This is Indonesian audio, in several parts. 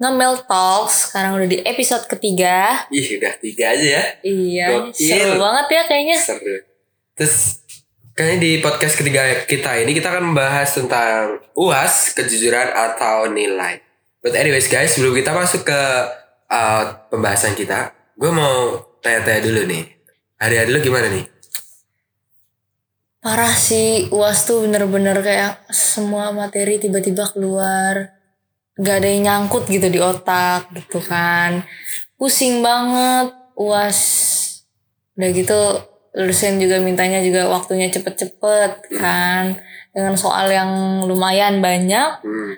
Ngemil Talks, sekarang udah di episode ketiga. ih udah tiga aja ya Iya, Gokil. seru banget ya kayaknya. seru terus kayaknya di podcast ketiga kita ini kita akan membahas tentang uas kejujuran atau nilai but anyways guys sebelum kita masuk ke uh, pembahasan kita gue mau tanya-tanya dulu nih hari-hari lu gimana nih Parah sih, UAS tuh bener-bener kayak semua materi tiba-tiba keluar. Gak ada yang nyangkut gitu di otak gitu kan. Pusing banget UAS. Udah gitu dosen juga mintanya juga waktunya cepet-cepet kan. Dengan soal yang lumayan banyak, hmm.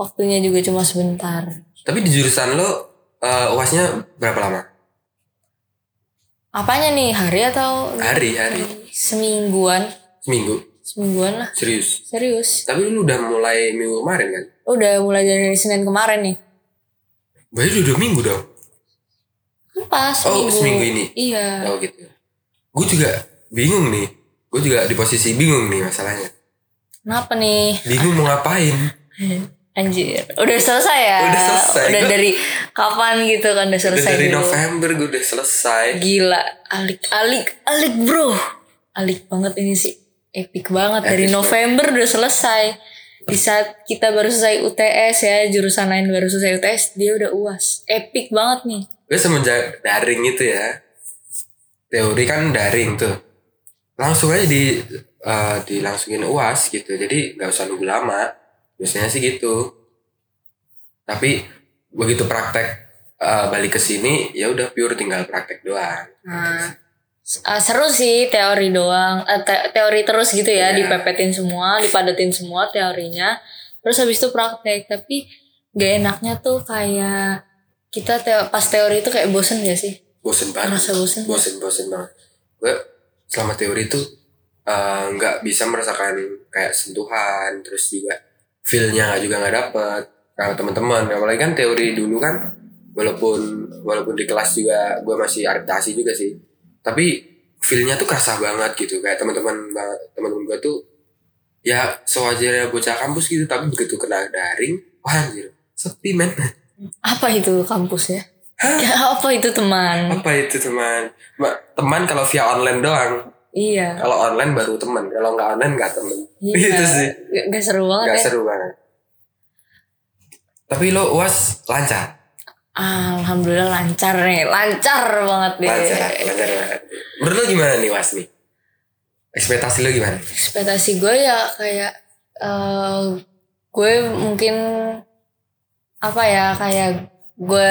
waktunya juga cuma sebentar. tapi di jurusan lo uh, uasnya berapa lama Apanya nih, hari atau hari hari semingguan? seminggu Semingguan lah, serius serius. tapi lu udah mulai minggu kemarin kan Udah mulai dari Senin kemarin nih. berarti udah dua minggu dong Pas Oh, seminggu ini? Iya. Oh gitu. Gue juga bingung nih. Gue juga di posisi bingung nih masalahnya. Kenapa nih? Bingung mau ngapain. Anjir. Udah selesai ya? Udah selesai. Udah Gua- dari kapan gitu kan udah Udah selesai dari dulu. November gue udah selesai. Gila. Alik, alik, alik bro. Alik banget ini sih. Epic banget. Dari November udah selesai. Di saat kita baru selesai UTS ya. Jurusan lain baru selesai UTS. Dia udah uas. Epic banget nih. Gue semenjak daring itu ya. Teori kan daring tuh. Langsung aja di eh, dilangsungin uas gitu. Jadi nggak usah nunggu lama. Biasanya sih gitu. Tapi begitu praktek eh, balik ke sini ya udah pure tinggal praktek doang. Nah, uh, seru sih teori doang, Eh, te- teori terus gitu ya, Iya. dipepetin semua, dipadatin semua teorinya. Terus habis itu praktek, tapi gak enaknya tuh kayak kita teo- pas teori itu kayak bosen gak sih? bosen banget Merasa bosen? bosen bosen banget gue selama teori tuh eh, nggak bisa merasakan kayak sentuhan terus juga feelnya juga nggak dapet karena teman-teman apalagi kan teori dulu kan walaupun walaupun di kelas juga gue masih adaptasi juga sih tapi feelnya tuh kerasa banget gitu kayak teman-teman teman-teman gue tuh ya sewajarnya bocah kampus gitu tapi begitu kena daring wah anjir sepi men Apa itu kampus ya? Ya, apa itu teman? apa itu teman Ma- teman kalau via online doang Iya. kalau online baru teman kalau nggak online nggak temen Iya. itu sih Gak, gak seru banget nggak ya? seru banget tapi lo uas lancar Alhamdulillah lancar nih, lancar banget deh. lancar lancar. Banget menurut lo gimana nih uas nih ekspektasi lo gimana? Ekspektasi gue ya kayak eh, gue mungkin apa ya kayak gue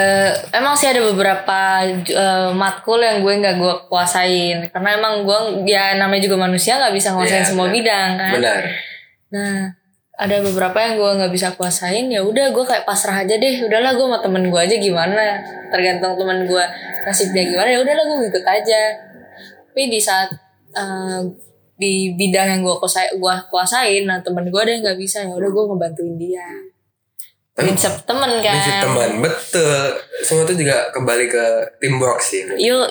emang sih ada beberapa eh, matkul yang gue nggak gue kuasain. Karena emang gue ya namanya juga manusia nggak bisa nguasain Iya, semua benar. bidang kan? Benar. Nah ada beberapa yang gue nggak bisa kuasain ya udah gue kayak pasrah aja deh. Udahlah gue sama temen gue aja gimana? Tergantung temen gue nasibnya gimana ya udahlah gue ngikut aja. Tapi di saat eh, di bidang yang gue kuasain gue kuasain nah temen gue ada yang nggak bisa ya udah gue ngebantuin dia. Tapi- prinsip temen kan. prinsip teman betul. Semua itu juga kembali ke teamwork sih. Yo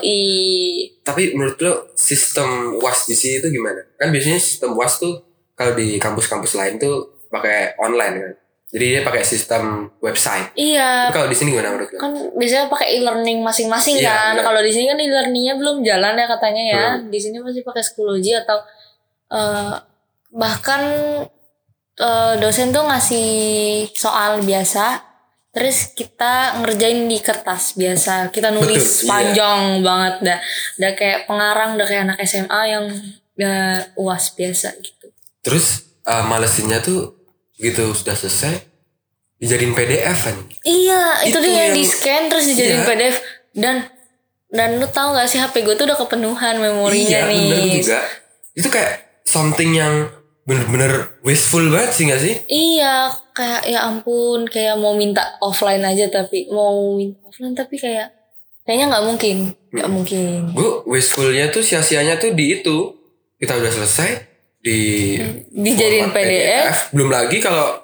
tapi menurut lo sistem uas di sini itu gimana? Kan biasanya sistem uas tuh kalau di kampus-kampus lain tuh pakai online kan jadi dia pakai sistem website iya kalau di sini gimana menurut lo kan biasanya pakai e-learning masing-masing Iya, kan. Kalau di sini kan e-learningnya belum jalan ya katanya ya. Hmm. Di sini masih pakai Schoology atau eh, bahkan eh, dosen tuh ngasih soal biasa, terus kita ngerjain di kertas biasa. Kita nulis Betul, iya. panjang banget dah. Udah kayak pengarang, udah kayak anak SMA yang eh, uas biasa gitu. Terus uh, malesinnya tuh gitu sudah selesai dijadiin PDF kan. Iya, itu, Itu dia yang- di scan terus dijadiin Iya. PDF dan dan lu tahu gak sih HP gue tuh udah kepenuhan memorinya iya, nih. bener juga. Itu kayak something yang bener-bener wasteful banget sih gak sih Iya, kayak ya ampun, kayak mau minta offline aja tapi mau minta offline tapi kayak kayaknya nggak mungkin, nggak Hmm. mungkin. gue wastefulnya tuh sia-sianya tuh di itu kita udah selesai di Dijadiin format PDF. belum lagi kalau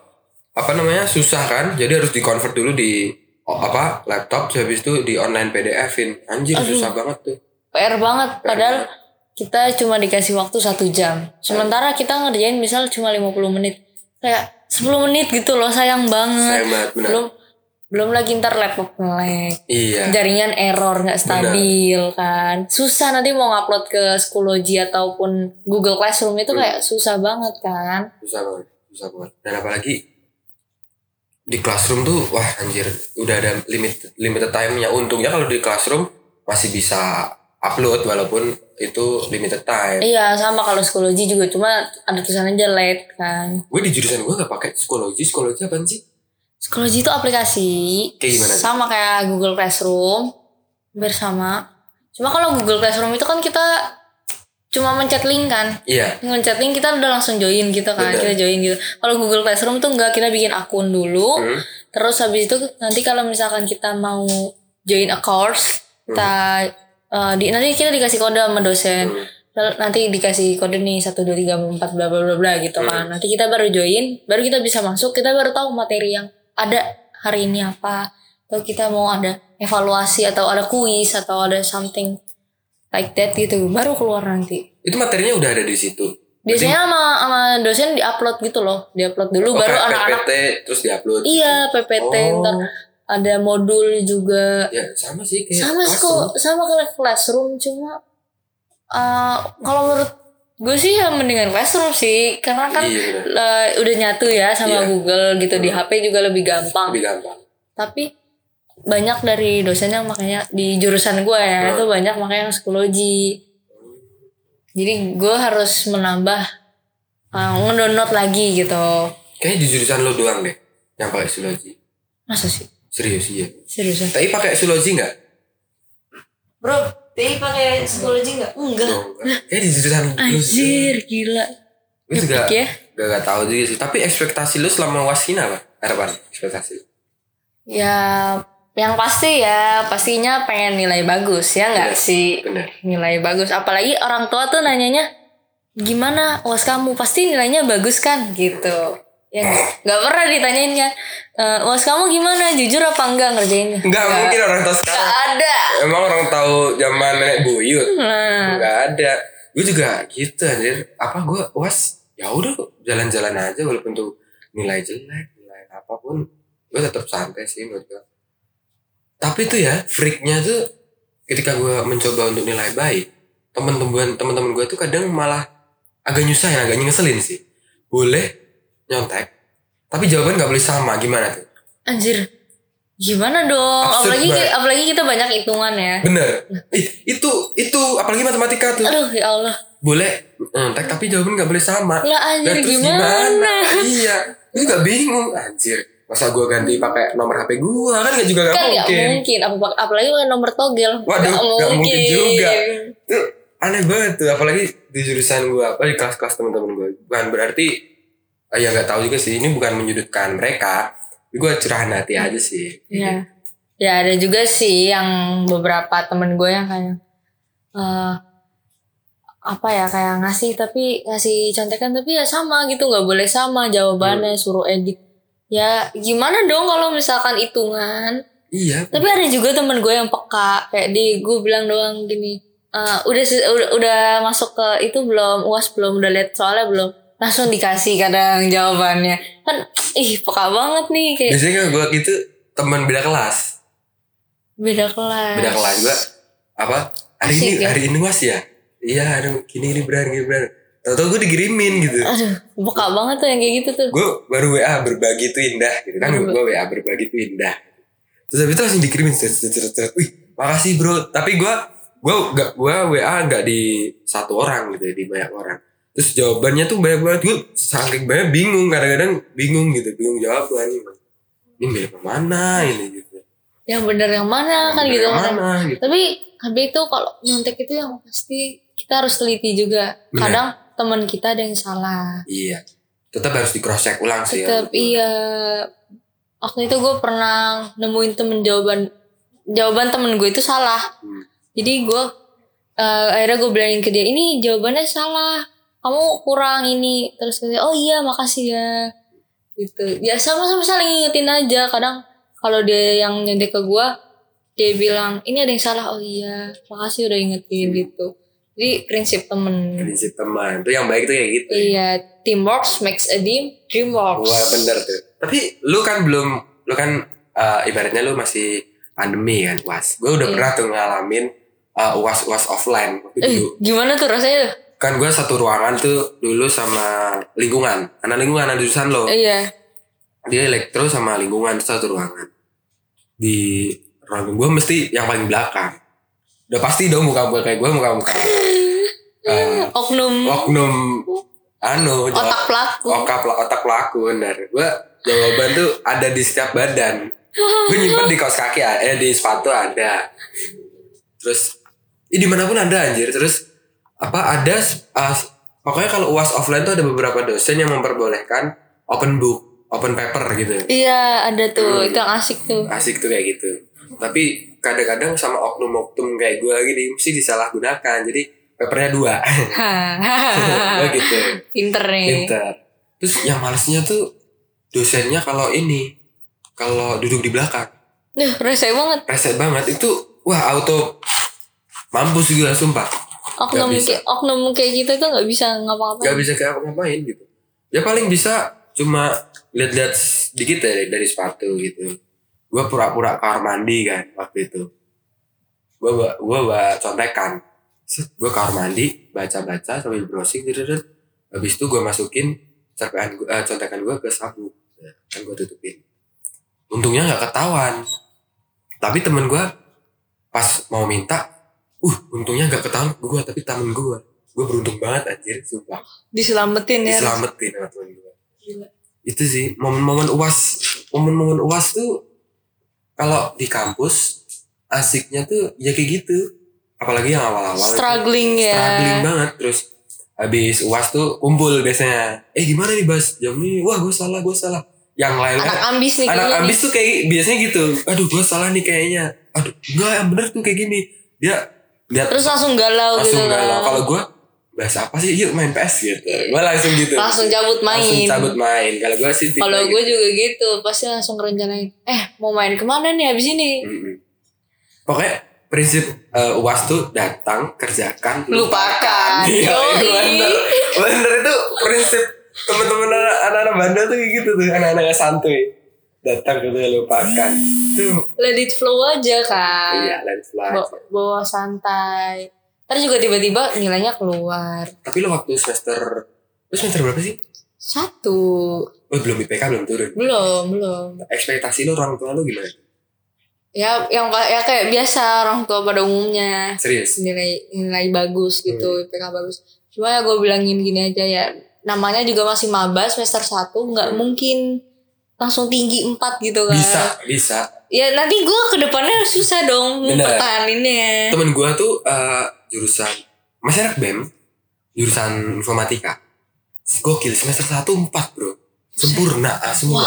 apa namanya susah kan jadi harus di convert dulu di apa laptop habis itu di online PDF-in anjir susah banget tuh PR banget, padahal kita cuma dikasih waktu satu jam. Sementara kita ngerjain misal cuma 50 menit. Kayak 10 menit gitu loh, sayang banget. sayang banget benar Belum belum lagi ntar laptop nge-lag. iya Jaringan error nggak stabil kan. Susah nanti mau ngupload ke Schoology ataupun Google Classroom itu Hmm. kayak susah banget kan. susah banget susah banget dan apalagi di classroom tuh wah anjir udah ada limit limited time-nya untungnya kalau di classroom masih bisa upload walaupun itu limited time Iya sama kalau Schoology juga cuma ada tulisannya aja late kan. gue di jurusan gue gak pakai psikologi psikologi apa sih Schoology itu aplikasi Kayak gimana sama kayak Google Classroom hampir sama. Cuma kalau Google Classroom itu kan kita cuma mencet link kan. iya Mencet link kita udah langsung join gitu kan. Bener. Kita join gitu. Kalau Google Classroom tuh enggak kita bikin akun dulu. Hmm. Terus habis itu nanti kalau misalkan kita mau join a course, kita eh, di nanti kita dikasih kode sama dosen. Hmm. Nanti dikasih kode nih 1 2 3 4 bla bla bla bla gitu Hmm. kan. Nanti kita baru join, baru kita bisa masuk, kita baru tahu materi yang ada hari ini apa. Atau kita mau ada evaluasi atau ada kuis atau ada something like that gitu. Baru keluar nanti. itu materinya udah ada di situ Biasanya sama sama dosen diupload gitu loh. Diupload dulu Oh, baru anak-anak PPT terus diupload Iya, PPT Oh. ntar ada modul juga. ya sama sih kayak sama kok, sama kayak classroom cuma uh, kalau menurut gue sih ya mendingan classroom sih karena kan Iya, uh, udah nyatu ya sama Iya. Google gitu di HP juga lebih gampang. lebih gampang Tapi banyak dari dosen yang makanya di jurusan gue ya Hmm. itu banyak makanya yang psikologi. Jadi gue harus menambah uh, ngedownload lagi gitu. kayaknya di jurusan lo doang deh yang pakai psikologi Masa sih? serius iya Seriusan? tapi pakai psikologi nggak Bro, Tei pakai psikologi nggak? Enggak. Oh, enggak. kayak di jurusan lo Anjir, gila. Gue juga ya. gak, gak tahu juga sih. Tapi ekspektasi lu selama waskina apa? Harapan ekspektasi lu? Ya, yang pasti ya, pastinya pengen nilai bagus ya nggak Bener, sih? bener. Nilai bagus. Apalagi orang tua tuh nanyanya, gimana uas kamu? Pasti nilainya bagus kan? Gitu. Ya nggak nggak pernah ditanyain kan, e, uas kamu gimana? Jujur apa enggak ngerjainnya? Enggak mungkin orang tahu Nggak sekarang. ada. Emang orang tahu zaman nenek buyut? Nah, ada. Gue juga gitu anjir. Apa gue was ya udah jalan-jalan aja walaupun tuh nilai jelek, nilai apa pun gue tetap santai sih menurut gue. Tapi tuh ya freaknya tuh ketika gue mencoba untuk nilai baik, teman-teman teman-teman gue tuh kadang malah agak nyusahin, agak ngeselin sih. Boleh nyontek, tapi jawaban nggak boleh sama. Gimana tuh? anjir. Gimana dong? Absurd apalagi banget. apalagi kita banyak hitungan ya. Bener. Ih, itu itu apalagi matematika tuh. Aduh, ya Allah. Boleh nyontek tapi jawaban nggak boleh sama. Lah anjir terus gimana? iya. Gue juga bingung anjir. Masa gue ganti pakai nomor HP gue kan gak juga gak kan mungkin. mungkin apa apalagi pakai nomor togel Waduh, Nggak nggak mungkin juga. Tuh aneh banget tuh apalagi di jurusan gue apa di kelas-kelas teman-teman gue. Bukan berarti eh, ya nggak tahu juga sih. Ini bukan menyudutkan mereka. Gue curahan hati aja sih. ya ya ada juga sih yang beberapa temen gue yang kayak eh apa ya kayak ngasih tapi ngasih contekan tapi ya sama gitu. Nggak boleh sama jawabannya Hmm. suruh edit. Ya gimana dong kalau misalkan hitungan Iya. tapi ada juga temen gue yang peka. Kayak di gue bilang doang gini "Eh, udah, udah udah masuk ke itu belum? Uas belum? Udah lihat soalnya belum langsung dikasih kadang jawabannya. Kan ih peka banget nih kayak Biasanya kan gue gitu teman beda kelas. beda kelas. Beda kelas juga apa? Hari Asik ini ya? hari ini was ya? Iya aduh gini ini beran gini beran tau-tau gue digirimin gitu. Aduh peka banget tuh yang kayak gitu tuh. Gue baru WA berbagi itu indah gitu kan. Gue WA berbagi itu indah. Terus habis itu langsung dikirimin wih makasih bro. Tapi gue gue gak gue WA nggak di satu orang gitu ya, di banyak orang terus jawabannya tuh banyak banget. Gue saking banyak bingung kadang-kadang bingung gitu. Bingung jawabannya ini milih ke mana ini gitu. Yang bener yang mana kan Milih gitu yang kan. mana gitu. Tapi habis itu kalau nyontek itu yang pasti kita harus teliti juga. Bener. kadang teman kita ada yang salah. Iya. Tetap harus di cross check ulang sih ya. tetap iya. Waktu itu gue pernah nemuin temen jawaban jawaban temen gue itu salah. Hmm. jadi gue eh, akhirnya gue bilangin ke dia ini jawabannya salah kamu kurang ini terus dia oh iya makasih ya. Gitu. Ya sama-sama saling ngingetin aja. Kadang kalau dia yang nyedek ke gue dia bilang ini ada yang salah. Oh iya makasih udah ingetin gitu. Jadi prinsip temen. Prinsip teman. Itu yang baik tuh kayak gitu. Iya teamwork makes a dream dream works Wah bener tuh. Tapi lu kan belum, lu kan uh, ibaratnya lu masih pandemi kan uas. Gue udah Iya. pernah tuh ngalamin uh, uas uas offline waktu eh dulu. gimana tuh rasanya Kan gue satu ruangan tuh dulu sama lingkungan, anak lingkungan anak jurusan lo. iya. Dia elektro sama lingkungan satu ruangan. Di ruangan gue mesti yang paling belakang. Udah pasti dong muka gue kayak gue muka muka. Uh, oknum. oknum. Anu otak pelaku. otak otak pelaku bener. Gue jawaban tuh ada di setiap badan. Gue nyimpen di kaos kaki eh di sepatu ada. Terus eh, di mana pun ada anjir. Terus apa ada uh, pokoknya kalau uas offline tuh ada beberapa dosen yang memperbolehkan open book open paper gitu. Iya ada tuh Hmm. itu yang asik tuh. Asik tuh kayak gitu. Tapi kadang-kadang sama oknum-oknum kayak gue gini mesti disalahgunakan. Jadi papernya dua. Gue gitu. Pinter nih. Pinter. Terus yang malesnya tuh dosennya kalau ini kalau duduk di belakang. Duh, rese banget. Reset banget. Itu wah auto mampus juga sumpah oknum kayak oknum kayak gitu tuh nggak bisa ngapa-ngapain. Nggak bisa kayak ngapain gitu. Ya paling bisa cuma lihat-lihat sedikit ya dari sepatu gitu. Gue pura-pura kamar mandi kan waktu itu. Gue bawa gue bawa contekan. Gue kamar mandi baca-baca sambil browsing gitu habis itu gue masukin cerpean gue eh, contekan gue ke sabuk Ya, kan gue tutupin. Untungnya nggak ketahuan. Tapi temen gue pas mau minta uh untungnya nggak ketahuan gue tapi temen gue gue beruntung banget anjir sumpah. Diselamatin ya. Diselamatin sama temen gue itu sih momen-momen uas. Momen-momen uas tuh kalau di kampus asiknya tuh ya kayak gitu. Apalagi yang awal-awal itu. Struggling ya. Struggling banget terus habis uas tuh kumpul biasanya. Eh gimana nih bas? Jam ini wah gue salah gue salah. Yang lain anak ambis nih anak ambis nih. tuh kayak biasanya gitu. Aduh gue salah nih kayaknya. Aduh enggak yang bener tuh kayak gini. Dia lihat terus langsung galau langsung gitu. galau. Kalau gue bahas apa sih? Yuk main PS gitu. Gue langsung gitu. Langsung cabut main. Langsung cabut main. Kalau gue sih kalau gitu. gue juga gitu. Pasti langsung rencanain eh mau main ke mana nih abis ini? Mm-mm. pokoknya prinsip eh, uas tuh datang kerjakan lupakan. Iya, bener. Bener itu prinsip teman-teman anak- anak-anak bandel tuh kayak gitu tuh anak-anak santuy datang gitu lupakan. Tuh. Let it flow aja kan iya let's fly Ba- bawa santai. Ntar juga tiba-tiba nilainya keluar. Tapi lo waktu semester lo semester berapa sih? Satu. Oh belum IPK belum turun? Belum belum. Ekspektasi lo orang tua lo gimana? Ya yang ya kayak biasa orang tua pada umumnya. Serius? Nilai nilai bagus gitu Hmm. IPK bagus. Cuma ya gue bilangin gini aja ya namanya juga masih maba semester 1 nggak mungkin langsung tinggi 4 gitu kan. Bisa bisa. Ya nanti gue ke depannya susah dong Bener. mempertahaninnya. Temen gue tuh eh, jurusan masyarakat BEM jurusan informatika. Gokil semester 1 4 bro. Sempurna ah, semua.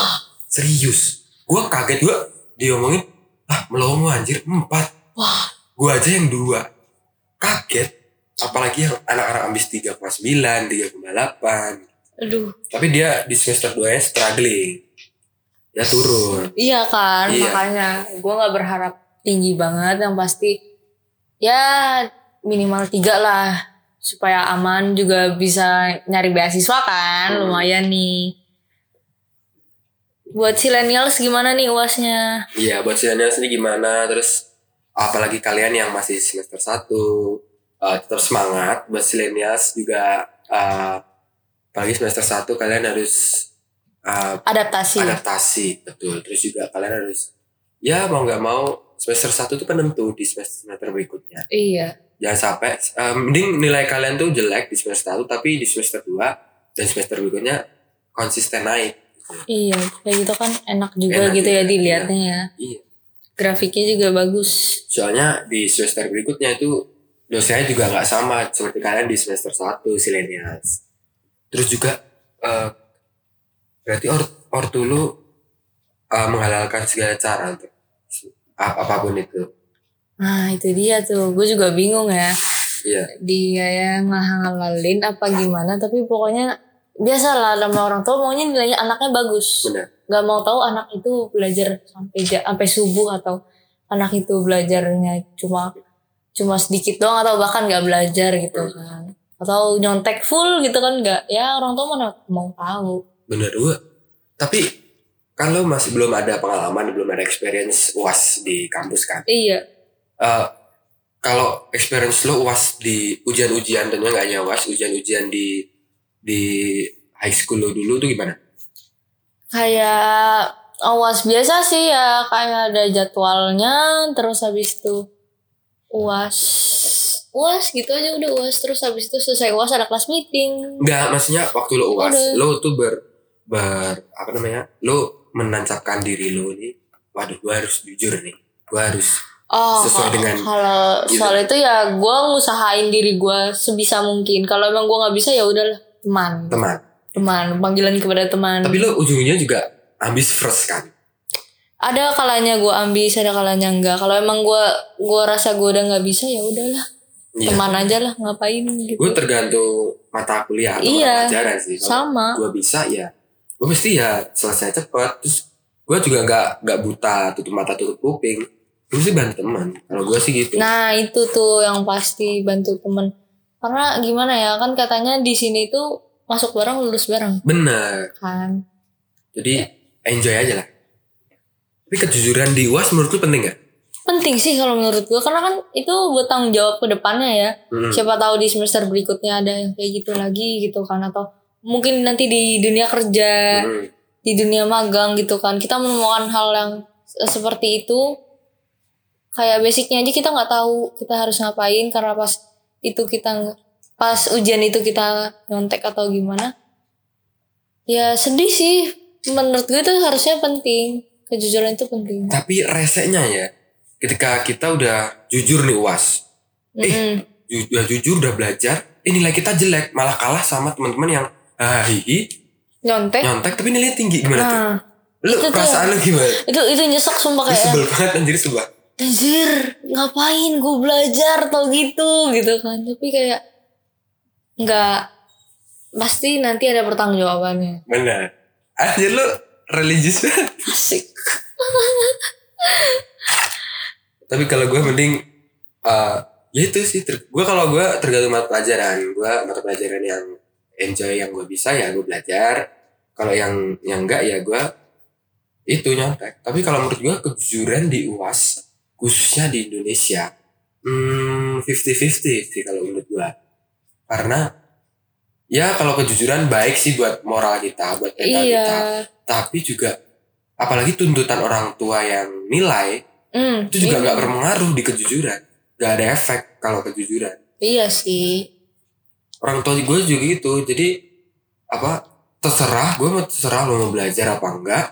Serius. Gue kaget gue dia ngomongin ah melongo anjir 4 wah. Gue aja yang dua. Kaget. Apalagi yang anak-anak ambis 3,9 3,8 aduh. Tapi dia di semester 2 nya struggling ya turun iya kan Iya. makanya gue nggak berharap tinggi banget yang pasti ya minimal tiga lah supaya aman juga bisa nyari beasiswa kan Hmm. lumayan nih buat silenials gimana nih uasnya Iya, buat millennials ini gimana? Terus apalagi kalian yang masih semester 1 eh, tetap semangat buat millennials juga eh, apalagi semester 1 kalian harus eh, adaptasi adaptasi, betul. Terus juga kalian harus ya mau nggak mau semester 1 itu penentu di semester, semester berikutnya. iya Jangan sampai eh, mending nilai kalian tuh jelek di semester 1 tapi di semester 2 dan semester berikutnya konsisten naik. iya kayak gitu kan enak juga Enak gitu ya juga, dilihatnya ya Iya. grafiknya juga bagus Soalnya di semester berikutnya itu dosennya juga nggak sama seperti kalian di semester 1 silenials terus juga eh, berarti or ortu lu eh, menghalalkan segala cara untuk ap- apa pun itu Nah itu dia tuh, gue juga bingung ya. iya Dia yang ngahalalin apa gimana, tapi pokoknya biasalah sama orang tua maunya nilainya anaknya bagus. benar Gak mau tahu anak itu belajar sampai sampai subuh atau anak itu belajarnya cuma cuma sedikit doang atau bahkan gak belajar gitu kan. Atau nyontek full gitu kan nggak ya orang tua mana mau tahu. Benar gua tapi kalau masih belum ada pengalaman belum ada experience uas di kampus kan? Iya. Eh, kalau experience lo uas di ujian-ujian dan nggak hanya uas ujian-ujian di di high school lo dulu tuh gimana? Kayak awas biasa sih ya. Kayak ada jadwalnya terus habis itu uas uas gitu aja udah uas terus habis itu selesai uas ada kelas meeting. Enggak, maksudnya waktu lo uas, Udah. lo tuh ber ber apa namanya? Lo menancapkan diri lo nih. Waduh, gua harus jujur nih. Gua harus oh Sesuai dengan- kalau gitu. soal itu ya gue ngusahain diri gue sebisa mungkin kalau emang gue nggak bisa ya udahlah teman teman. teman panggilan kepada teman Tapi lo ujung-ujungnya juga ambis first kan. ada kalanya gue ambis ada kalanya enggak kalau emang gue gua rasa gue udah nggak bisa ya udahlah Iya. teman aja lah ngapain gitu Gue tergantung mata kuliah atau Iya, pelajaran sih. Kalau sama gue bisa ya, gue mesti ya selesai cepat. Terus gue juga nggak nggak buta tutup mata tutup kuping. Gue sih bantu teman. Kalau gue sih gitu. Nah itu tuh yang pasti bantu temen Karena gimana ya kan katanya di sini tuh masuk bareng lulus bareng Bener. kan Jadi enjoy aja lah. Tapi kejujuran di uas menurut lu penting gak? Penting sih kalau menurut gue Karena kan itu buat tanggung jawab ke depannya ya Hmm. Siapa tahu di semester berikutnya ada yang kayak gitu lagi gitu kan Atau mungkin nanti di dunia kerja Hmm. Di dunia magang gitu kan. Kita menemukan hal yang se- seperti itu. Kayak basicnya aja kita nggak tahu Kita harus ngapain Karena pas itu kita Pas ujian itu kita nyontek atau gimana. Ya sedih sih. Menurut gue itu harusnya penting. Kejujuran itu penting. Tapi resenya ya, ketika kita udah jujur nih uas, Mm-mm. ju- udah jujur udah belajar, eh nilai kita jelek, malah kalah sama teman-teman yang ah, Nyontek nyontek tapi nilai tinggi gimana tuh? Nah Lu itu tuh. perasaan lu gimana? itu itu nyesek sumpah kayak sebel banget anjir sebel. anjir ngapain gue belajar atau gitu gitu kan tapi kayak nggak pasti nanti ada pertanggungjawabannya Benar. Anjir lu religius banget. asik Tapi kalau gue mending eh ya itu sih gue kalau gue tergantung mata pelajaran gue mata pelajaran yang enjoy yang gue bisa ya gue belajar. Kalau yang yang enggak ya gue itu nyontek. Tapi kalau menurut gue kejujuran di uas khususnya di Indonesia hmm 50-50 sih kalau menurut gue karena ya kalau kejujuran baik sih buat moral kita buat mental iya. kita. Tapi juga apalagi tuntutan orang tua yang nilai Hmm, itu juga iya. nggak berpengaruh di kejujuran. Nggak ada efek kalau kejujuran. Iya sih orang tua gue juga gitu. Jadi apa terserah gue mau terserah lo mau belajar apa enggak.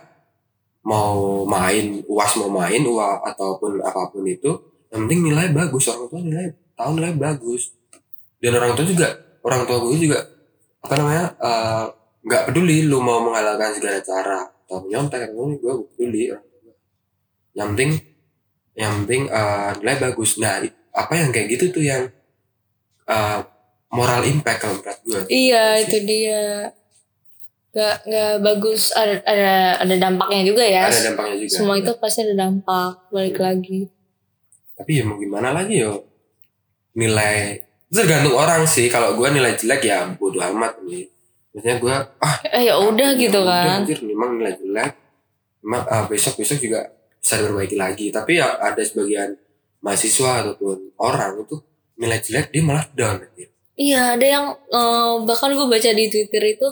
Mau main uas mau main uas ataupun apa pun itu yang penting nilai bagus orang tua nilai tahu nilai bagus. Dan orang tua juga orang tua gue juga apa namanya eh, nggak peduli lu mau menghalalkan segala cara atau menyontek gue gue peduli yang penting yang penting eh, nilai bagus. Nah apa yang kayak gitu tuh yang eh, moral impact kalau menurut gue iya itu dia. Nggak nggak bagus. Ada ada ada dampaknya juga ya. Ada dampaknya juga. Semua itu pasti ada dampak. Balik lagi. Tapi ya mau gimana lagi yo? Nilai tergantung orang sih. Kalau gue nilai jelek ya bodo amat nih. Maksudnya gue ah eh ya udah gitu udah, kan. anjir, memang nilai jelek. Memang ah, besok besok juga bisa diperbaiki lagi. Tapi ya ada sebagian mahasiswa ataupun orang itu nilai jelek dia malah down anjir. Iya, ada yang eh, bahkan gue baca di Twitter itu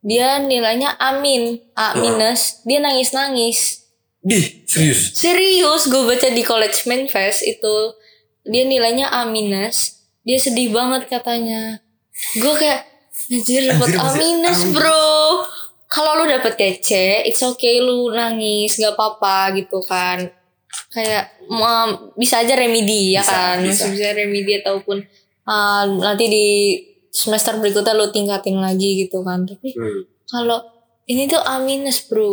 dia nilainya amin, A minus, dia nangis nangis. Dih, serius. Serius, gue baca di College Manifest itu dia nilainya A minus, dia sedih banget katanya. Gue kayak anjir dapat A minus bro. Kalau lu dapet C, it's okay lu nangis, gak apa-apa gitu kan. kayak um, bisa aja remedi ya Bisa, kan bisa. masih bisa remedi ataupun uh, nanti di semester berikutnya lo tingkatin lagi gitu kan tapi Hmm. kalau ini tuh A minus bro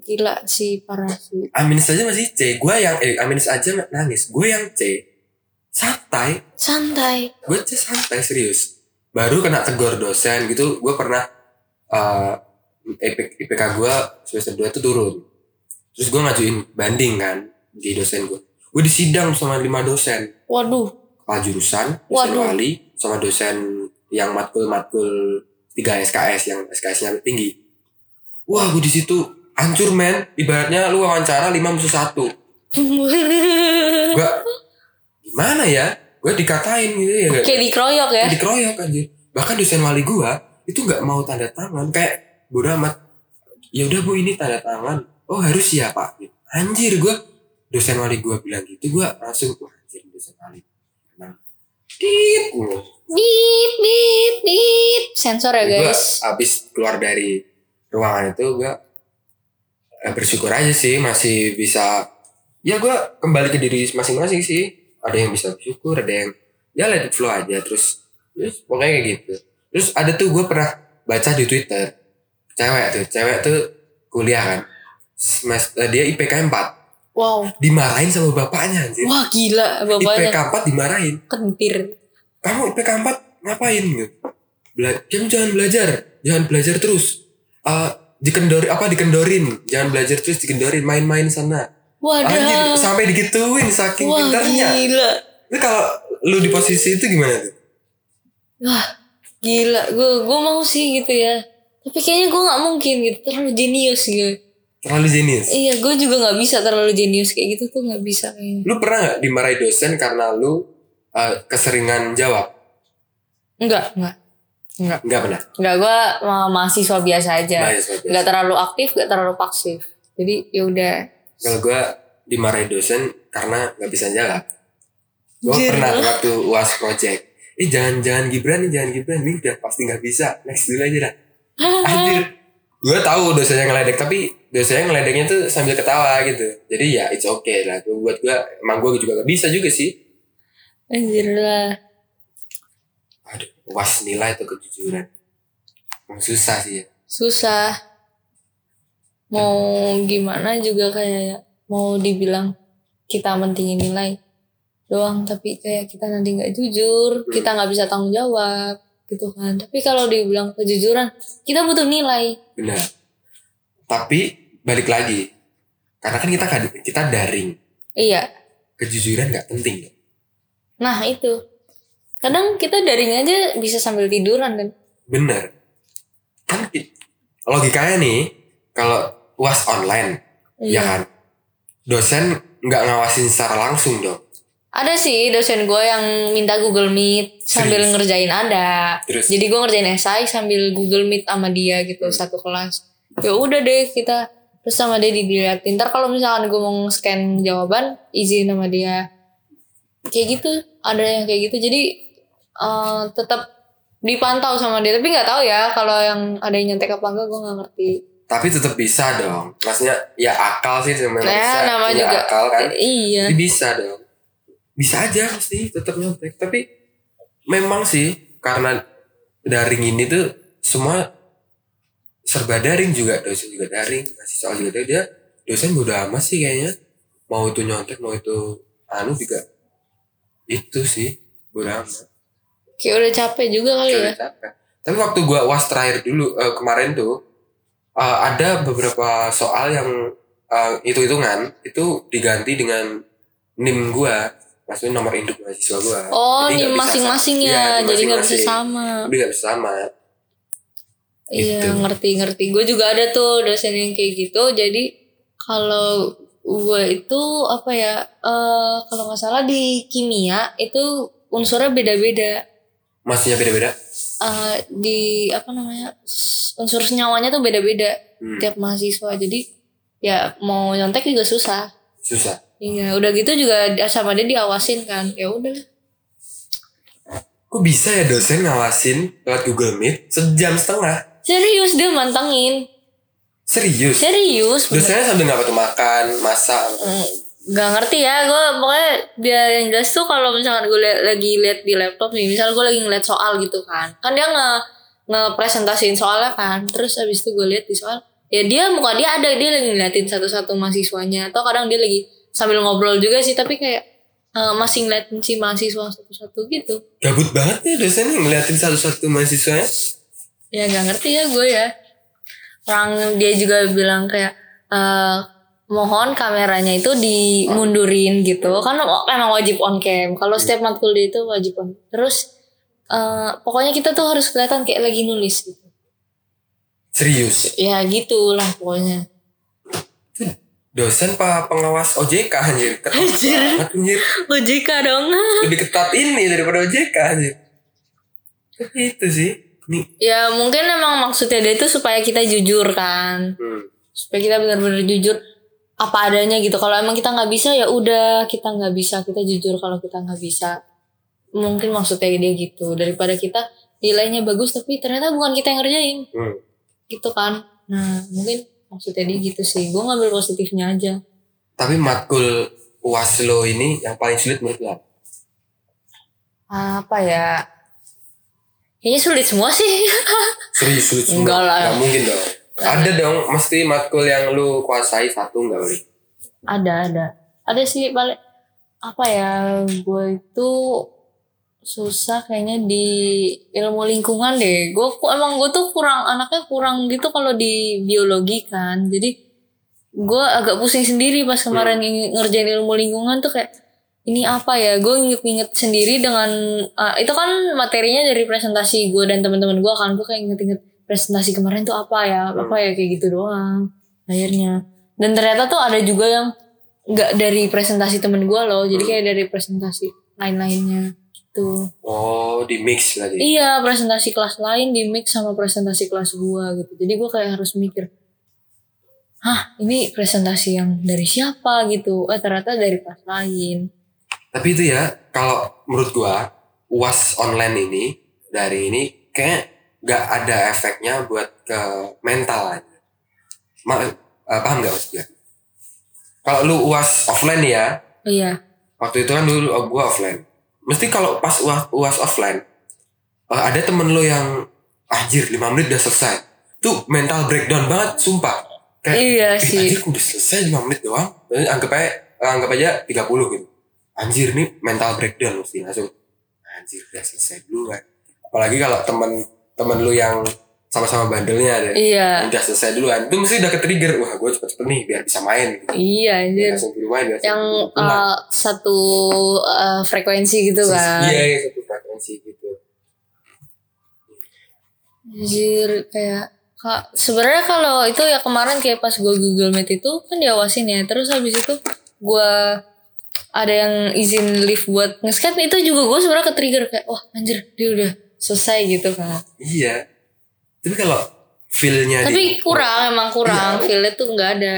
gila sih parah sih Aminus aja masih C. Gue yang eh Aminus aja nangis. Gue yang C. Santai. santai Gue C santai serius. Baru kena tegur dosen gitu. Gue pernah eh IP, IPK gue semester 2 tuh turun. Terus gue ngajuin banding kan di dosen gue. Gue disidang sama lima dosen. waduh jurusan, dosen Waduh. wali, sama dosen yang matkul-matkul 3 SKS yang SKS-nya tinggi. Wah, gue di situ hancur men. Ibaratnya lu wawancara 5 musuh satu. Gue gimana ya? Gue dikatain gitu ya. kayak dikeroyok ya Kayak dikeroyok anjir. Bahkan dosen wali gue itu nggak mau tanda tangan kayak bodo amat. Ya udah bu ini tanda tangan. Oh harus ya pak. Anjir gue dosen wali gue bilang gitu gue langsung wah anjir dosen wali. Tit mulu. bip bip bip sensor ya gue guys. abis keluar dari ruangan itu gue eh, bersyukur aja sih masih bisa. Ya gue kembali ke diri masing-masing sih. Ada yang bisa bersyukur ada yang ya let it flow aja. Terus terus pokoknya kayak gitu. Terus ada tuh gue pernah baca di twitter cewek tuh cewek tuh kuliah kan. Semester, dia IPK 4 wow dimarahin sama bapaknya anjir wah gila IPK bapaknya 4 dimarahin kentir kamu IPK 4 ngapain gitu? Bela kamu jangan belajar, jangan belajar terus. Eh dikendori apa dikendorin, jangan belajar terus dikendorin, main-main sana. Anjir, waduh sampai digituin saking wah pintarnya. gila Itu kalau lu di posisi itu gimana tuh? Wah, gila. Gue gue mau sih gitu ya. Tapi kayaknya gue nggak mungkin gitu. Terlalu jenius gitu. Terlalu jenius. Iya, gue juga nggak bisa terlalu jenius kayak gitu tuh nggak bisa kayaknya. Lu pernah nggak dimarahi dosen karena lu eh, keseringan jawab? Enggak, enggak. Enggak. Enggak pernah. Enggak, gue ma- mahasiswa biasa aja. Mahasiswa biasa. Enggak terlalu aktif, enggak terlalu pasif. Jadi ya udah. Kalau gue dimarahi dosen karena nggak bisa jawab. Gue pernah waktu uas project. Eh jangan jangan Gibran nih jangan Gibran nih udah pasti nggak bisa. Next dulu aja dah. Anjir. Gue tahu dosennya ngeledek tapi dosennya ngeledeknya tuh sambil ketawa gitu. Jadi ya it's okay lah. Gua buat gue emang gue juga gak bisa juga sih. Anjir lah. Aduh, uas nilai tuh kejujuran. Emang susah sih ya. Susah. Mau gimana juga kayak mau dibilang kita mentingin nilai doang tapi kayak kita nanti nggak jujur kita nggak bisa tanggung jawab gitu kan tapi kalau dibilang kejujuran kita butuh nilai Benar. Tapi balik lagi. Karena kan kita kita daring. iya Kejujuran nggak penting. nah itu kadang kita daring aja bisa sambil tiduran kan Bener. Kan logikanya nih, kalau uas online, ya Iya. kan, dosen nggak ngawasin secara langsung dong. ada sih dosen gue yang minta Google Meet sambil Serius? ngerjain ada Terus? jadi gue ngerjain esai sambil Google Meet sama dia gitu satu kelas ya udah deh kita terus sama dia diliatin ntar kalau misalkan gue mau scan jawaban izin sama dia kayak gitu ada yang kayak gitu jadi eh, tetap dipantau sama dia tapi nggak tahu ya kalau yang ada yang nyontek apa enggak gue nggak ngerti Tapi tetap bisa dong. Maksudnya ya akal sih sebenarnya ya bisa. nama punya juga akal kan. iya Tapi bisa dong. Bisa aja pasti tetap nyontek. Tapi memang sih karena daring ini tuh semua serba daring juga dosen juga daring ngasih soal juga. Daring. dia dosen bodo amat sih kayaknya. Mau itu nyontek mau itu anu juga. Itu sih bodo amat. Kayak udah capek juga kali ya. Udah capek. tapi waktu gua was terakhir dulu eh, kemarin tuh eh, ada beberapa soal yang hitung hitungan itu diganti dengan nim gua. Maksudnya nomor induk mahasiswa gua. Oh Jadi bisa masing-masing ya Iya, jadi nggak bisa sama. Jadi nggak bisa sama Iya Gitu. ngerti ngerti. Gue juga ada tuh dosen yang kayak gitu. Jadi kalau gue itu apa ya? eh kalau nggak salah di kimia itu unsurnya beda-beda. maksudnya beda-beda Eh di apa namanya unsur senyawanya tuh beda-beda Hmm. tiap mahasiswa. Jadi ya mau nyontek juga susah. susah Iya udah gitu juga sama dia diawasin kan. Ya udah. kok bisa ya dosen ngawasin lewat Google Meet sejam setengah Serius dia mantengin. serius Serius. dosennya sambil nggak tuh makan masak Hmm, Gak ngerti ya gue pokoknya dia yang jelas tuh kalau misalkan gue liat, lagi liat di laptop nih misal gue lagi ngeliat soal gitu kan kan dia nge ngepresentasiin soalnya kan terus abis itu gue liat di soal ya dia muka dia ada dia lagi ngeliatin satu-satu mahasiswanya atau kadang dia lagi sambil ngobrol juga sih tapi kayak eh, masih ngeliatin si mahasiswa satu-satu gitu Gabut banget ya dosennya ngeliatin satu-satu mahasiswanya. Ya nggak ngerti ya gue ya orang dia juga bilang kayak eh, mohon kameranya itu dimundurin gitu kan emang wajib on cam kalau setiap matkul dia itu wajib on terus eh, pokoknya kita tuh harus kelihatan kayak lagi nulis gitu Serius. ya gitulah pokoknya Dosen pak pengawas OJK anjir. Ketat Anjir. banget anjir. OJK dong Lebih ketat ini daripada OJK anjir. Itu sih. Nih. ya mungkin emang maksudnya dia itu supaya kita jujur kan. Hmm. supaya kita benar-benar jujur apa adanya gitu. Kalau emang kita nggak bisa ya udah kita nggak bisa. Kita jujur kalau kita nggak bisa. Mungkin maksudnya dia gitu. Daripada kita nilainya bagus tapi ternyata bukan kita yang ngerjain. Hmm. gitu kan. Nah mungkin maksudnya dia gitu sih. Gue ngambil positifnya aja. Tapi matkul UAS lo ini yang paling sulit menurut lo apa? apa ya kayaknya sulit semua sih Serius sulit semua? Enggak lah. Nggak mungkin dong. Ada dong, mesti matkul yang lu kuasai satu nggak boleh. ada ada ada sih paling apa ya gue itu susah kayaknya di ilmu lingkungan deh gue emang gue tuh kurang anaknya kurang gitu kalau di biologi kan jadi gue agak pusing sendiri pas kemarin ng- ngerjain ilmu lingkungan tuh kayak ini apa ya? Gue inget-inget sendiri dengan ah, itu kan materinya dari presentasi gue dan teman-teman gue kan. Gue kayak inget-inget presentasi kemarin tuh apa ya? Apa ya? Kayak gitu doang akhirnya. Dan ternyata tuh ada juga yang nggak dari presentasi temen gue loh. Jadi kayak dari presentasi lain-lainnya. Gitu. Oh, di mix berarti. iya presentasi kelas lain di mix sama presentasi kelas gue gitu. Jadi gue kayak harus mikir hah ini presentasi yang dari siapa? gitu. Eh ternyata dari kelas lain Tapi itu ya, kalau menurut gua UAS online ini dari ini kayak nggak ada efeknya buat ke mental aja. Ma eh, paham nggak maksudnya? Kalau lu UAS offline ya, iya waktu itu kan dulu oh, gua offline. Mesti kalau pas UAS, UAS offline eh, ada temen lu yang anjir 5 menit udah selesai. Tuh mental breakdown banget, sumpah. Kayak iya "Ih, sih Anjir udah selesai 5 menit doang. Anggap aja anggap aja 30 gitu. Anjir nih mental breakdown mesti langsung. Anjir udah selesai dulu kan. Apalagi kalau temen temen lu yang sama-sama bandelnya deh. iya Udah selesai duluan. Itu mesti udah ke-trigger. Wah gue cepet-cepet nih biar bisa main gitu. iya anjir langsung buru main. biar yang langsung uh, satu uh, frekuensi gitu kan Iya, iya satu frekuensi gitu. Anjir kayak kak sebenarnya kalau itu ya kemarin kayak pas gue Google Meet itu kan diawasin ya terus habis itu gue ada yang izin live buat nge-scan itu juga gue sebenarnya ke trigger kayak wah anjir dia udah selesai gitu kan Iya. Tapi kalau feel-nya tapi di kurang emang kurang Iya. feelnya tuh nggak ada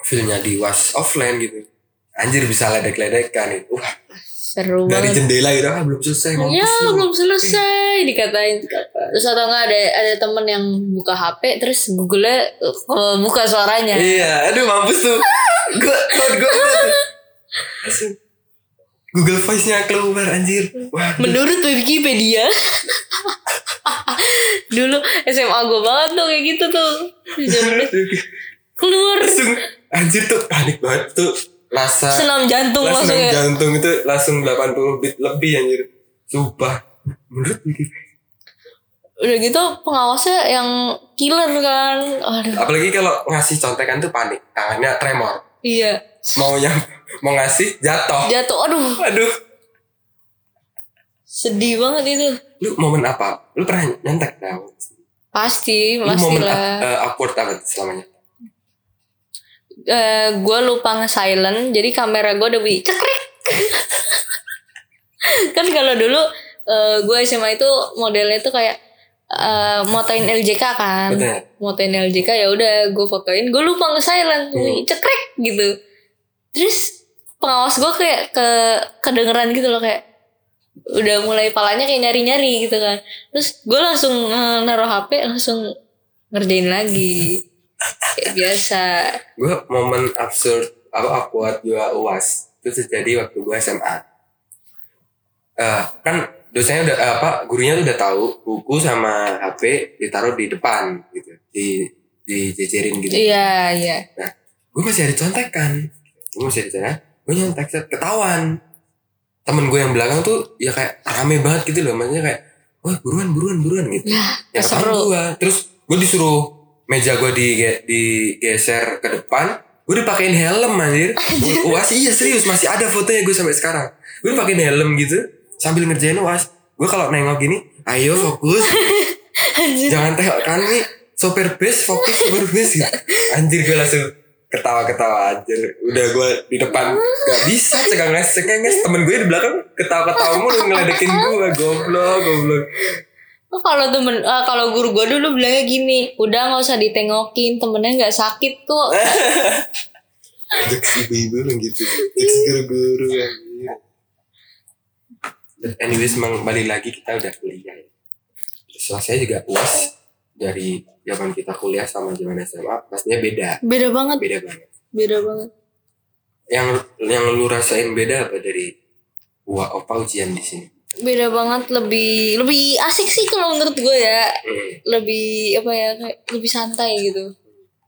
feel-nya di was offline gitu. Anjir bisa ledek-ledekan itu. Wah, seru dari banget jendela gitu ah belum selesai mampus ya lu. belum selesai dikatain terus atau enggak ada ada temen yang buka HP terus Google uh, buka suaranya Iya, aduh mampus tuh. Gua tuh. Langsung Google Voice-nya keluar anjir. Wah, Menurut Wikipedia Dulu SMA gue banget tuh kayak gitu tuh Keluar langsung anjir tuh panik banget tuh. Rasa Senam jantung langsung langsung ya jantung itu langsung 80 bit lebih anjir. Sumpah. Menurut Wikipedia. Udah gitu pengawasnya yang killer kan Aduh Apalagi kalau ngasih contekan tuh panik, tangannya tremor. Iya Maunya mau ngasih jatuh. Jatuh aduh Aduh, Sedih banget itu lu momen apa? Lu pernah nyontek dah? Pasti Lu Pasti momen lah eh, awkward apa selamanya? Eh, Gue lupa nge-silent Jadi kamera gue udah bunyi cekrek Kan kalau dulu eh, Gue SMA itu modelnya tuh kayak eh, motoin LJK kan? Betul. motoin LJK ya udah gue fotoin. Gue lupa nge silent. Hmm. cekrek gitu. Terus pengawas gue kayak ke kedengeran gitu loh kayak udah mulai palanya kayak nyari nyari gitu kan. Terus gue langsung eh, naruh HP langsung ngerjain lagi. Kayak biasa. Gue momen absurd apa awkward juga uas. Itu terjadi waktu gue SMA Eh kan dosennya udah eh, apa gurunya tuh udah tahu buku sama HP ditaruh di depan gitu. Di dijejerin gitu. Iya, iya. nah gue masih ada contekan gue masih ada contekan gue nyontek ketahuan. Temen gue yang belakang tuh ya kayak rame banget gitu loh. Maksudnya kayak wah buruan buruan buruan gitu. Ya, ya seru. gue terus gue disuruh meja gue di digeser ke depan. Gue dipakein helm anjir. Uas iya serius masih ada fotonya gue sampai sekarang. Gue dipakein helm gitu sambil ngerjain uas. Gue kalau nengok gini ayo fokus. Jangan tengok kan nih. Sopir bus fokus sopir bus gitu. anjir gue langsung ketawa-ketawa anjir udah gue di depan. Gak bisa cengenges cengenges temen gue di belakang ketawa-ketawa mulu ngeledekin gue goblok goblok. Oh, kalau temen, ah, kalau guru gue dulu bilangnya gini, udah nggak usah ditengokin, temennya nggak sakit kok. jokes ibu-ibu gitu. Jokes guru-guru But anyways emang balik lagi kita udah kuliah ya saya juga uas dari zaman kita kuliah sama zaman SMA pastinya beda Beda banget, beda banget beda banget. yang yang lu rasain beda apa dari Wah, opa ujian di sini. Beda banget, lebih lebih asik sih kalau menurut gue ya. Hmm. Lebih apa ya, kayak lebih santai gitu.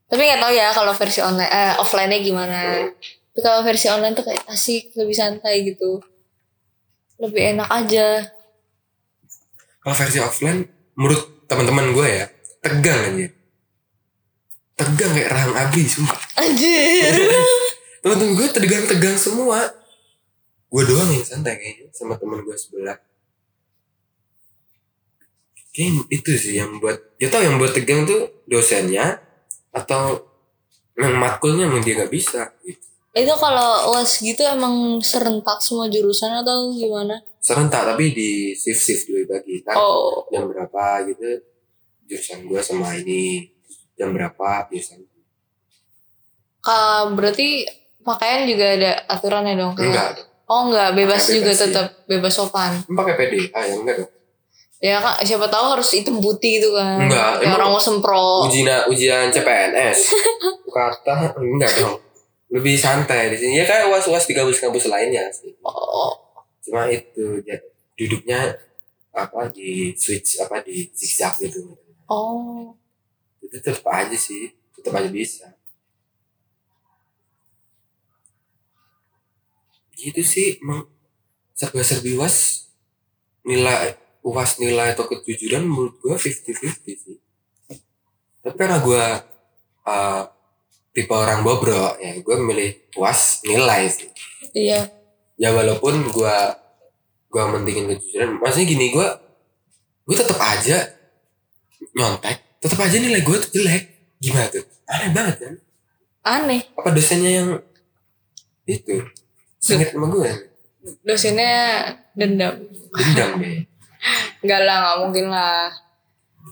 Tapi nggak tahu ya kalau versi online, eh, offline-nya gimana. Tapi kalau versi online tuh kayak asik, lebih santai gitu. Lebih enak aja. Kalau versi offline, menurut teman-teman gue ya, tegang aja. Tegang kayak rahang abri, sumpah. Anjir. Temen-temen gue tegang-tegang semua. Gue doang yang santai kayaknya sama temen gue sebelah. Kayaknya itu sih yang buat, ya tau yang buat tegang tuh dosennya atau yang matkulnya emang dia gak bisa gitu. Itu kalau UAS gitu emang serentak semua jurusan atau gimana? Serentak tapi di shift-shift dulu bagi. Ntar Oh, jam berapa gitu jurusan gue sama ini jam berapa jurusan Ka, berarti pakaian juga ada aturannya dong kayak. enggak Oh enggak, bebas Pakai juga bebas, iya. tetap bebas sopan. Pakai PD ah ya enggak dong Ya kak, siapa tahu harus hitam putih gitu kan. Enggak, Kayak orang mau semprot. ujian ujian CPNS kata enggak dong lebih santai di sini. Ya kayak uas uas di kampus-kampus lainnya sih. Oh, cuma itu ya, duduknya apa di switch apa di zigzag gitu. Oh. itu tetap aja sih tetap aja bisa. Gitu sih emang serba serbi uas nilai uas nilai atau kejujuran menurut gua 50-50 sih. Tapi karena gua uh, tipe orang bobrok ya gua milih uas nilai sih Iya. ya walaupun gua gua mentingin kejujuran maksudnya gini gua gua tetap aja nyontek tetap aja nilai gua tuh jelek gimana tuh aneh banget kan Aneh. apa dosennya yang itu sengit sama gue Dosennya dendam. dendam deh Enggak lah, nggak mungkin lah.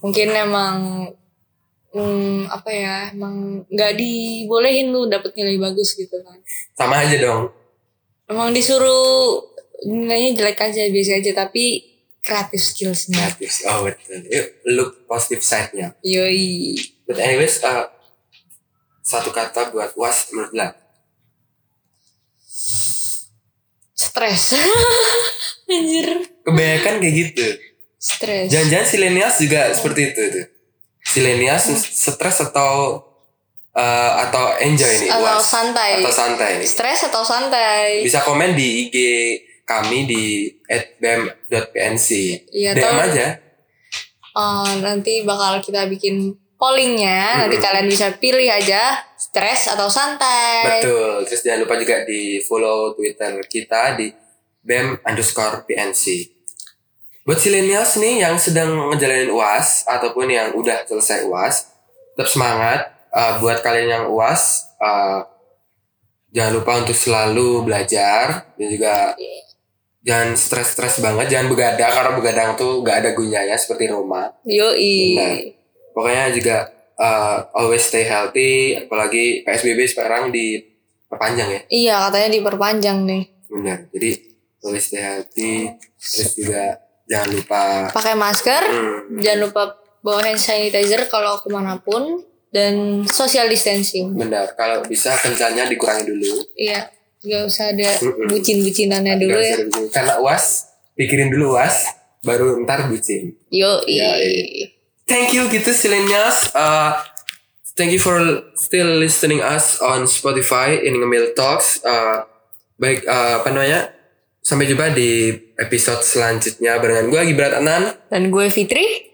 Mungkin emang hmm, apa ya emang nggak dibolehin lu dapet nilai bagus gitu kan. Sama aja dong. Emang disuruh nilainya jelek aja biasa aja tapi kreatif skillsnya. Gratis oh betul. Yuk look positive side nya yoi. But anyways uh, satu kata buat was menurut lah stres. Anjir. Kebanyakan kayak gitu. Stres. Jangan-jangan silenias juga seperti itu tuh silenias stres atau uh, atau enjoy nih atau was santai. Atau santai. Stres atau santai. Bisa komen di IG kami di @bem.pnc Iya, DM atau- aja. Eh, nanti bakal kita bikin pollingnya. Nanti kalian bisa pilih aja stres atau santai. Betul. Terus jangan lupa juga di follow Twitter kita di bem underscore PNC. Buat silenials nih yang sedang ngejalanin UAS ataupun yang udah selesai UAS, tetap semangat. Uh, buat kalian yang UAS, uh, jangan lupa untuk selalu belajar dan juga jangan stres-stres banget, jangan begadang karena begadang tuh gak ada gunanya seperti Roma. yoi. Pokoknya juga uh, always stay healthy, apalagi PSBB sekarang diperpanjang ya. iya katanya diperpanjang nih Benar. Jadi always stay healthy, terus juga jangan lupa pakai masker hmm, jangan lupa bawa hand sanitizer kalau ke mana pun dan social distancing. benar kalau bisa kencannya dikurangi dulu. Iya, gak usah ada bucin-bucinannya dulu Nggak ya. karena uas pikirin dulu uas baru ntar bucin. Yo, Iya, thank you gitu Silenias uh, thank you for still listening us on Spotify in Ngemil Talks. Uh, baik uh, apa namanya sampai jumpa di episode selanjutnya barengan gue Gibrat Anan Dan gue Fitri.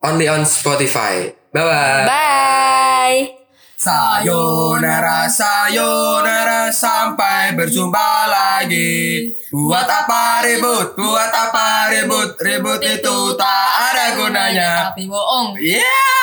only on Spotify bye bye Bye. Sayonara, sayonara, sampai berjumpa lagi. Buat apa ribut, buat apa ribut, ribut itu tak ada gunanya. Tapi bohong. Yeah!